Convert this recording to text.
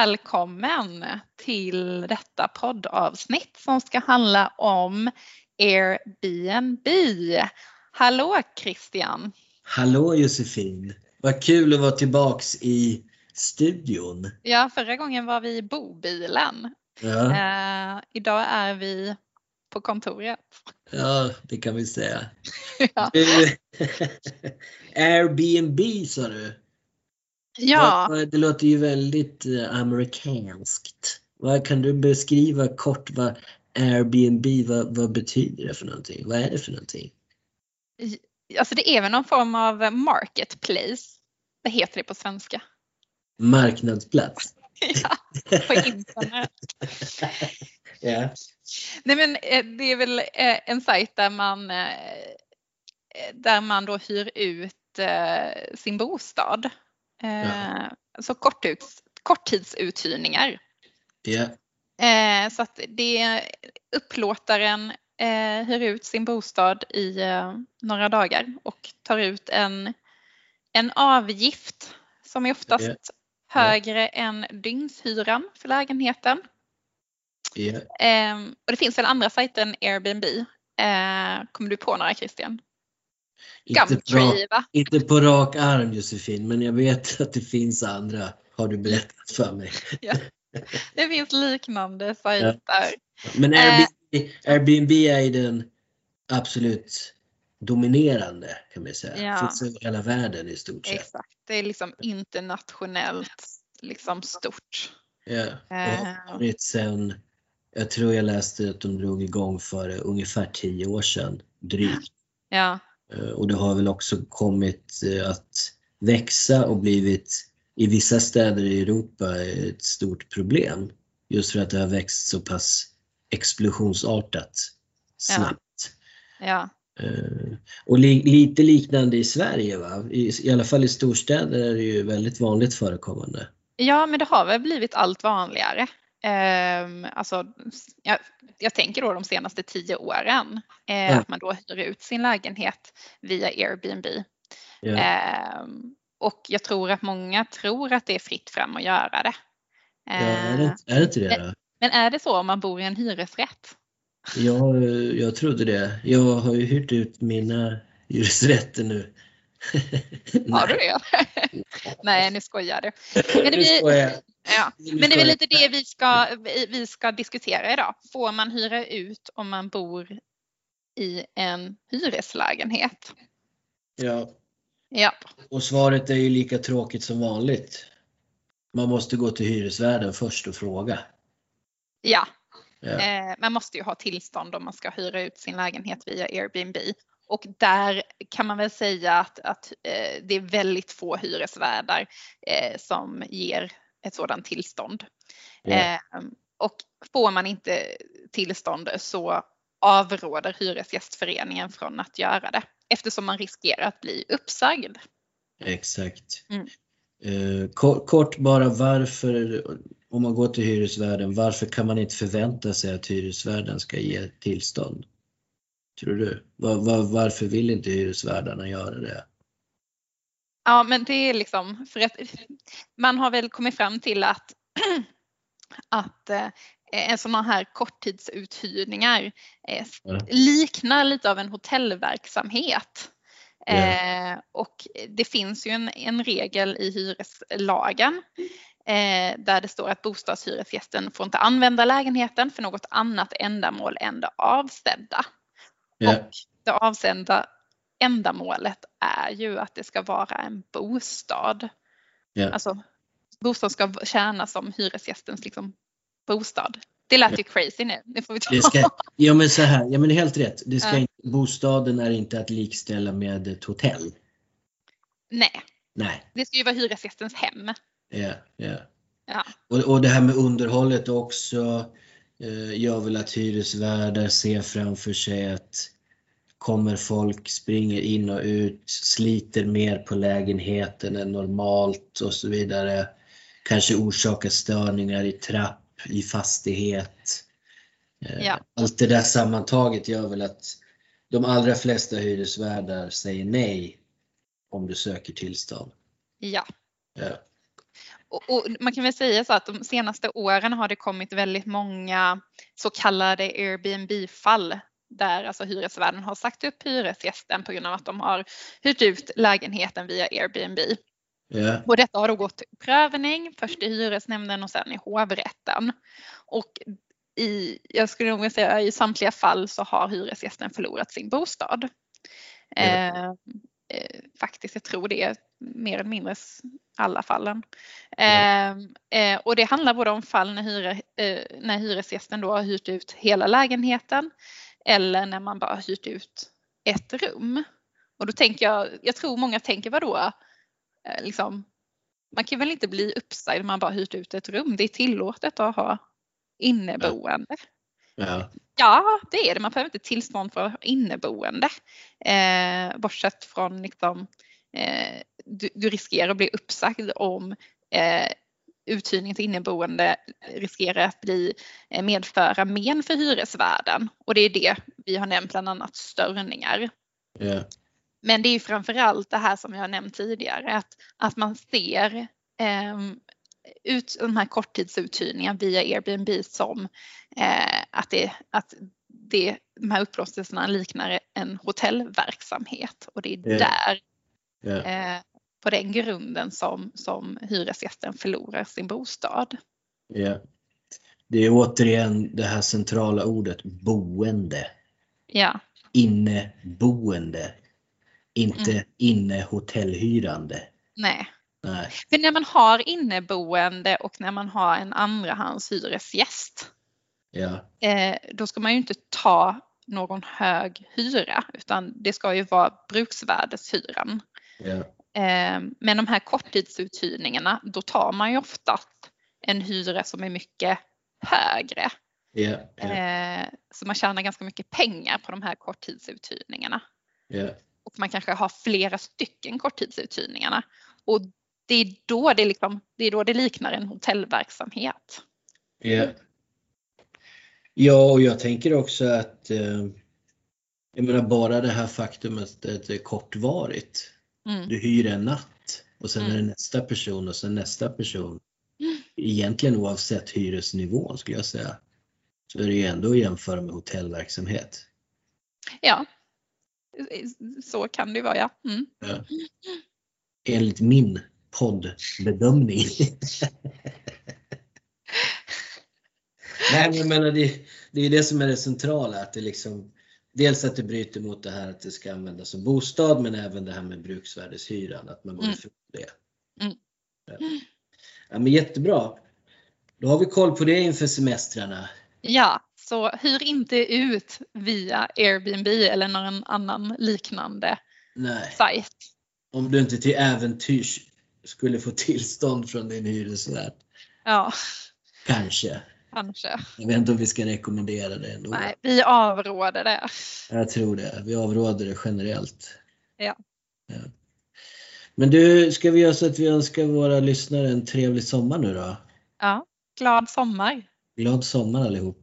välkommen till detta poddavsnitt som ska handla om Airbnb. Hallå Christian! Hallå Josefin! Vad kul att vara tillbaks i studion. Ja, förra gången var vi i bobilen. Ja, Eh, idag är vi på kontoret. ja det kan vi säga. ja. Airbnb sa du? Ja, Vad- Det låter ju väldigt eh, amerikanskt. Vad kan du beskriva kort vad Airbnb, vad, vad betyder det för någonting? Vad är det för någonting? alltså det är väl någon form av marketplace. Vad heter det på svenska? Marknadsplats? ja, på internet. Ja. Nej men eh, det är väl eh, en sajt där man där man då hyr ut sin bostad. Eh, Så korttids, korttidsuthyrningar. ja. Eh, Så att det upplåtaren eh, hyr ut sin bostad i eh, några dagar och tar ut en, en avgift som är oftast Ja. högre än dygnshyran för lägenheten. ja. Eh, och det finns väl andra sajter än Airbnb. Eh, kommer du på några Christian? Inte, på Gumtree va? inte på rak arm Josefin, men jag vet att det finns andra. Har du berättat för mig. Det finns liknande sajter. Men Eh. Airbnb, Airbnb är den absolut dominerande kan man säga. Ja. Finns över hela världen i stort sett. Exakt, det är liksom internationellt liksom stort. Ja. Och har Eh. varit sen, jag tror jag läste att de drog igång för ungefär tio år sedan drygt. Ja, Och det har väl också kommit eh, att växa och blivit i vissa städer i Europa ett stort problem. Just för att det har växt så pass explosionsartat snabbt. ja, Eh, Och li lite liknande i Sverige va? I, I alla fall i storstäder är det ju väldigt vanligt förekommande. ja, men det har väl blivit allt vanligare. Um, alltså, jag, jag tänker då de senaste tio åren eh, Ja. att man då hyr ut sin lägenhet via Airbnb. Ja. Ehm, och jag tror att många tror att det är fritt fram att göra det. Ja, är, det, Eh, inte- är det inte det då? Men är det så om man bor i en hyresrätt? Eh, jag trodde det. Jag har ju hyrt ut mina hyresrätter nu. Har du det? Nej, nu skojar du. Men det, blir. Ja. Men det är väl lite det vi ska, vi- vi ska diskutera idag. Får man hyra ut om man bor i en hyreslägenhet? Ja, Ja, och svaret är ju lika tråkigt som vanligt. Man måste gå till hyresvärden först och fråga. ja. Ja. Eh, man måste ju ha tillstånd om man ska hyra ut sin lägenhet via Airbnb. Och där kan man väl säga att, att eh, det är väldigt få hyresvärdar eh, som ger ett sådant tillstånd. Eh, och får man inte tillstånd så avråder Hyresgästföreningen från att göra det eftersom man riskerar att bli uppsagd. Exakt. Mm. Eh, kort, kort bara varför, om man går till hyresvärden, varför kan man inte förvänta sig att hyresvärden ska ge tillstånd? Tror du? Var, var, varför vill inte hyresvärdarna göra det? Ja, men det är liksom för att man har väl kommit fram till att, att eh, en sån här korttidsuthyrningar eh, Ja. liknar lite av en hotellverksamhet. Eh, och det finns ju en, en regel i hyreslagen eh, där det står att bostadshyresgästen får inte använda lägenheten för något annat ändamål än det avsedda. Ja. Och det avsända ändamålet är ju att det ska vara en bostad. Ja. Alltså bostad ska tjäna som hyresgästens liksom, bostad. Det lät ju crazy nu. Det får vi ta. Det ska, ja men så här, ja men helt rätt. Det ska inte, bostaden är inte att likställa med ett hotell. Nej, Nej. det ska ju vara hyresgästens hem. Ja, ja. Ja. Och, och det här med underhållet också eh, gör väl att hyresvärdar ser framför sig att kommer folk, springer in och ut, sliter mer på lägenheten än normalt och så vidare. Kanske orsakar störningar i trapp, i fastighet. Eh, Ja. Allt det där sammantaget gör väl att de allra flesta hyresvärdar säger nej om du söker tillstånd. Ja. Ja. och, och, man kan väl säga så att de senaste åren har det kommit väldigt många så kallade Airbnb-fall där alltså hyresvärden har sagt upp hyresgästen på grund av att de har hyrt ut lägenheten via Airbnb. Ja. Och detta har då gått till prövning, först i hyresnämnden och sen i hovrätten. Och i, jag skulle nog säga i samtliga fall så har hyresgästen förlorat sin bostad. Ja. Eh, eh, faktiskt, jag tror det är mer eller mindre alla fallen. Eh, eh, och det handlar både om fall när, hyre, eh, när hyresgästen då har hyrt ut hela lägenheten eller när man bara hyrt ut ett rum. Och då tänker jag, jag tror många tänker vadå? Eh, liksom, man kan väl inte bli uppsagd om man bara hyrt ut ett rum. Det är tillåtet att ha inneboende. Ja. Ja, det är det. Man behöver inte tillstånd för inneboende. Eh, bortsett från liksom, eh, du, du riskerar att bli uppsagd om eh, uthyrning till inneboende riskerar att bli eh, medföra men för hyresvärden. Och det är det vi har nämnt, bland annat störningar. Ja. Men det är framförallt det här som jag har nämnt tidigare, att, att man ser eh, ut de här korttidsuthyrningarna via Airbnb som eh, att, det, att det, de här upplåtelserna liknar en hotellverksamhet och det är Ja. där, Ja. eh, på den grunden som, som hyresgästen förlorar sin bostad. Ja. Det är återigen det här centrala ordet boende. Ja, Inneboende. Inte Mm. innehotellhyrande. nej. Nej. För när man har inneboende och när man har en andrahandshyresgäst Ja. eh, då ska man ju inte ta någon hög hyra utan det ska ju vara bruksvärdeshyran. Ja. Eh, men de här korttidsuthyrningarna, då tar man ju oftast en hyra som är mycket högre. Ja. Eh, så man tjänar ganska mycket pengar på de här korttidsuthyrningarna. Ja. Och man kanske har flera stycken korttidsuthyrningarna. Och det är då det, liksom, det, är då det liknar en hotellverksamhet. Ja. Ja, och jag tänker också att eh, jag menar bara det här faktumet att det är kortvarigt. Mm. Du hyr en natt och sen är det Mm. nästa person och sen nästa person. Mm. Egentligen oavsett hyresnivån skulle jag säga. Så är det ju ändå att jämföra med hotellverksamhet. Ja, så kan det vara ja. Mm. Ja. Enligt min poddbedömning. Nej men jag menar det, det är det som är det centrala. Att det liksom, dels att det bryter mot det här att det ska användas som bostad men även det här med bruksvärdeshyran. Att man går Mm. ifrån det. Mm. Ja. ja men jättebra. Då har vi koll på det inför semestrarna. Ja, så hyr inte ut via Airbnb eller någon annan liknande Nej, sajt. om du inte till äventyrs skulle få tillstånd från din hyresvärd. Ja, Kanske. Kanske. Jag vet inte om vi ska rekommendera det ändå. Nej, vi avråder det. Jag tror det. Vi avråder det generellt. Ja. Ja. Men du, ska vi göra så att vi önskar våra lyssnare en trevlig sommar nu då? Ja, glad sommar. Glad sommar allihop.